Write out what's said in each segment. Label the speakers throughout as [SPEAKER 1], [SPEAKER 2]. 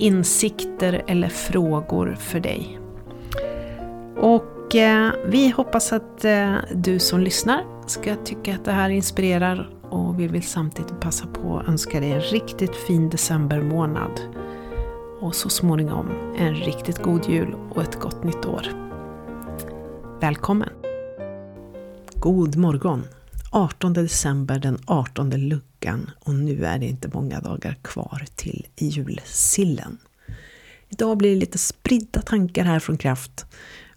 [SPEAKER 1] insikter eller frågor för dig. Och eh, vi hoppas att eh, du som lyssnar ska tycka att det här inspirerar och vi vill samtidigt passa på att önska dig en riktigt fin decembermånad. Och så småningom en riktigt god jul och ett gott nytt år. Välkommen! God morgon! 18 december, den 18 veckan och nu är det inte många dagar kvar till julsillen. Idag blir det lite spridda tankar här från Kraft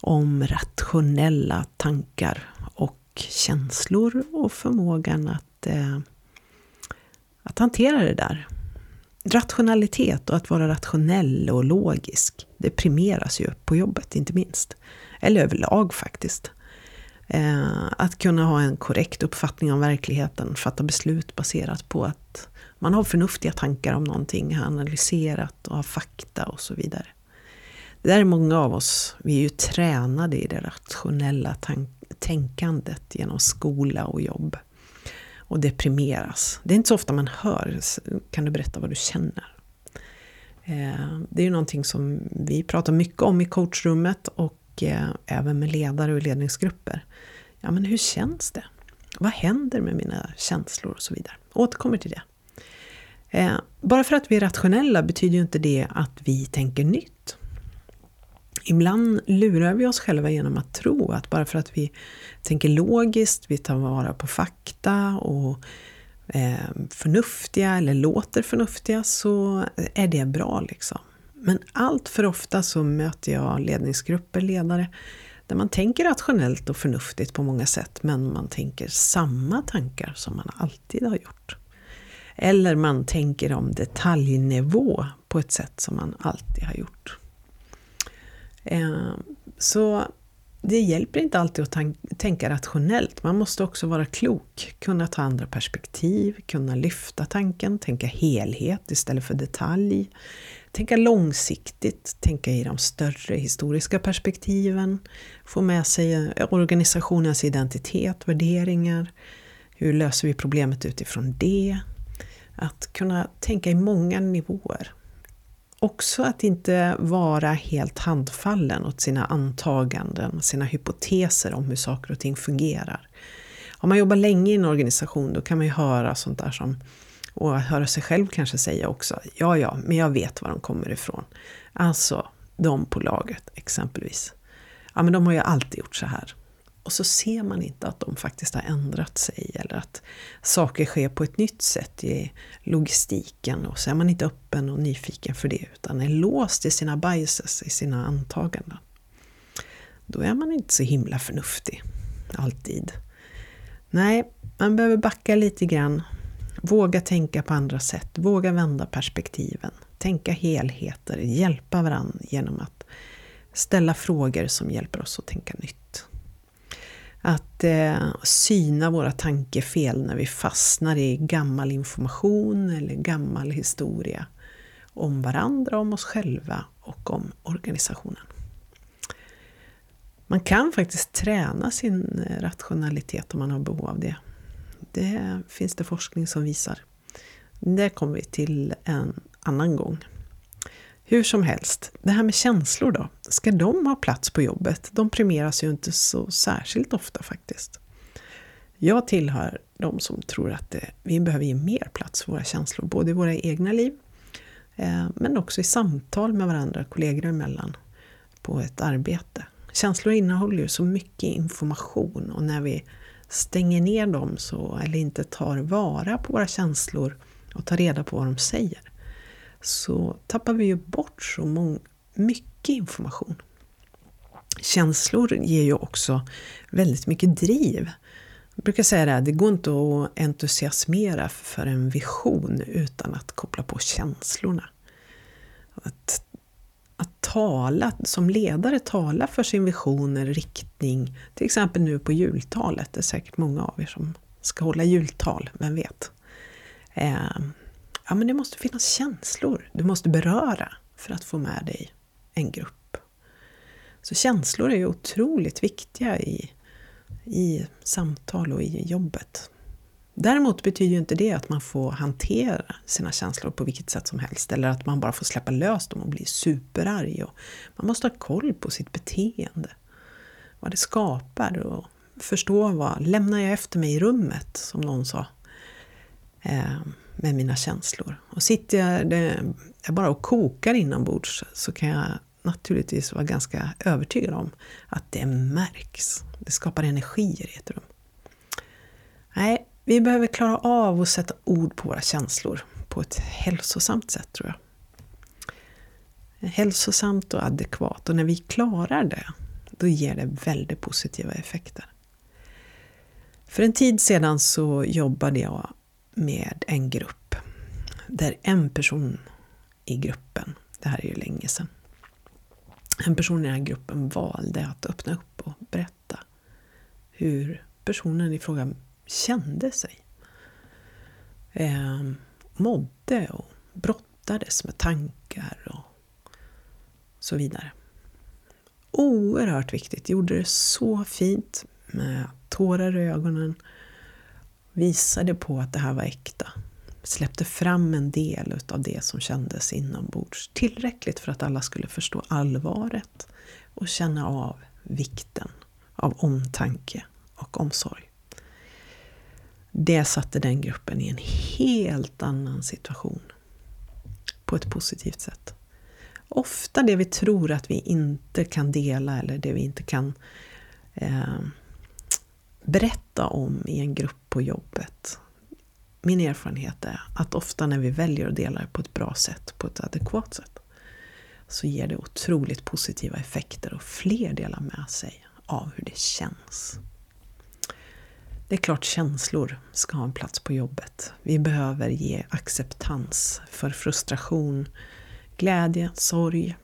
[SPEAKER 1] om rationella tankar och känslor och förmågan att, eh, att hantera det där. Rationalitet och att vara rationell och logisk, det primeras ju på jobbet inte minst. Eller överlag faktiskt. Eh, att kunna ha en korrekt uppfattning om verkligheten, fatta beslut baserat på att man har förnuftiga tankar om någonting, har analyserat och har fakta och så vidare. Det där är många av oss, vi är ju tränade i det rationella tänkandet genom skola och jobb. Och deprimeras. Det är inte så ofta man hör, kan du berätta vad du känner? Eh, det är ju någonting som vi pratar mycket om i coachrummet och eh, även med ledare och ledningsgrupper. Ja, men hur känns det? Vad händer med mina känslor och så vidare? Återkommer till det. Eh, bara för att vi är rationella betyder ju inte det att vi tänker nytt. Ibland lurar vi oss själva genom att tro att bara för att vi tänker logiskt, vi tar vara på fakta och eh, förnuftiga eller låter förnuftiga så är det bra. liksom. Men allt för ofta så möter jag ledningsgrupper, ledare, där man tänker rationellt och förnuftigt på många sätt, men man tänker samma tankar som man alltid har gjort. Eller man tänker om detaljnivå på ett sätt som man alltid har gjort. Ehm, så det hjälper inte alltid att tänka rationellt. Man måste också vara klok, kunna ta andra perspektiv, kunna lyfta tanken, tänka helhet istället för detalj. Tänka långsiktigt, tänka i de större historiska perspektiven, få med sig eh, organisationens identitet, värderingar. Hur löser vi problemet utifrån det? Att kunna tänka i många nivåer. Också att inte vara helt handfallen åt sina antaganden, sina hypoteser om hur saker och ting fungerar. Om man jobbar länge i en organisation då kan man ju höra sånt där som och höra sig själv kanske säga också, ja ja, men jag vet var de kommer ifrån. Alltså, de på laget exempelvis. Ja men de har ju alltid gjort så här. Och så ser man inte att de faktiskt har ändrat sig eller att saker sker på ett nytt sätt i logistiken och så är man inte öppen och nyfiken för det utan är låst i sina biases, i sina antaganden. Då är man inte så himla förnuftig, alltid. Nej, man behöver backa lite grann, våga tänka på andra sätt, våga vända perspektiven, tänka helheter, hjälpa varandra genom att ställa frågor som hjälper oss att tänka nytt. Att eh, syna våra tankefel när vi fastnar i gammal information eller gammal historia om varandra, om oss själva och om organisationen. Man kan faktiskt träna sin eh, rationalitet om man har behov av det. Det finns det forskning som visar. Det kommer vi till en annan gång. Hur som helst, det här med känslor då. Ska de ha plats på jobbet? De premieras ju inte så särskilt ofta faktiskt. Jag tillhör de som tror att det, vi behöver ge mer plats för våra känslor, både i våra egna liv eh, men också i samtal med varandra, kollegor emellan, på ett arbete. Känslor innehåller ju så mycket information och när vi stänger ner dem så, eller inte tar vara på våra känslor och tar reda på vad de säger så tappar vi ju bort så mycket information. Känslor ger ju också väldigt mycket driv. Jag brukar säga det, här, det går inte att entusiasmera för en vision utan att koppla på känslorna. Att att tala, som ledare tala för sin vision eller riktning. Till exempel nu på jultalet, det är säkert många av er som ska hålla jultal, vem vet? Eh, ja, men det måste finnas känslor, du måste beröra för att få med dig en grupp. Så känslor är ju otroligt viktiga i, i samtal och i jobbet. Däremot betyder ju inte det att man får hantera sina känslor på vilket sätt som helst eller att man bara får släppa lös dem och bli superarg. Och man måste ha koll på sitt beteende, vad det skapar och förstå vad lämnar jag efter mig i rummet, som någon sa, eh, med mina känslor. Och sitter jag, det, jag bara och kokar inombords så kan jag naturligtvis vara ganska övertygad om att det märks. Det skapar energier i ett rum. Nej, vi behöver klara av att sätta ord på våra känslor på ett hälsosamt sätt tror jag. Hälsosamt och adekvat och när vi klarar det, då ger det väldigt positiva effekter. För en tid sedan så jobbade jag med en grupp där en person i gruppen, det här är ju länge sedan, en person i den här gruppen valde att öppna upp och berätta hur personen i fråga kände sig. Eh, mådde och brottades med tankar och så vidare. Oerhört viktigt, gjorde det så fint med tårar i ögonen. Visade på att det här var äkta. Släppte fram en del av det som kändes inombords. Tillräckligt för att alla skulle förstå allvaret och känna av vikten av omtanke och omsorg det satte den gruppen i en helt annan situation. På ett positivt sätt. Ofta det vi tror att vi inte kan dela eller det vi inte kan eh, berätta om i en grupp på jobbet. Min erfarenhet är att ofta när vi väljer att dela det på ett bra sätt, på ett adekvat sätt, så ger det otroligt positiva effekter och fler delar med sig av hur det känns. Det är klart känslor ska ha en plats på jobbet. Vi behöver ge acceptans för frustration, glädje, sorg,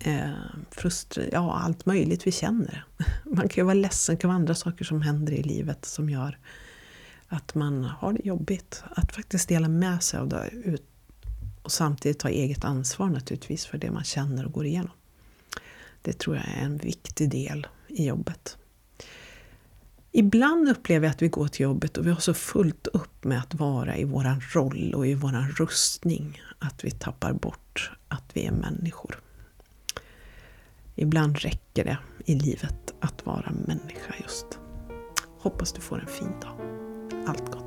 [SPEAKER 1] eh, frustra ja, allt möjligt vi känner. Man kan ju vara ledsen, det kan vara andra saker som händer i livet som gör att man har det jobbigt. Att faktiskt dela med sig av det och samtidigt ta eget ansvar naturligtvis för det man känner och går igenom. Det tror jag är en viktig del i jobbet. Ibland upplever jag att vi går till jobbet och vi har så fullt upp med att vara i våran roll och i våran rustning att vi tappar bort att vi är människor. Ibland räcker det i livet att vara människa just. Hoppas du får en fin dag. Allt gott.